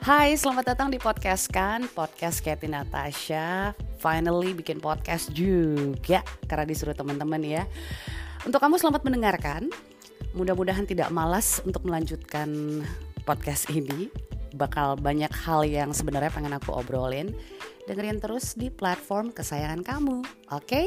Hai, selamat datang di podcast kan? Podcast Kathy Natasha. Finally bikin podcast juga Karena disuruh teman-teman ya. Untuk kamu selamat mendengarkan. Mudah-mudahan tidak malas untuk melanjutkan podcast ini. Bakal banyak hal yang sebenarnya pengen aku obrolin. Dengerin terus di platform kesayangan kamu Oke? Okay?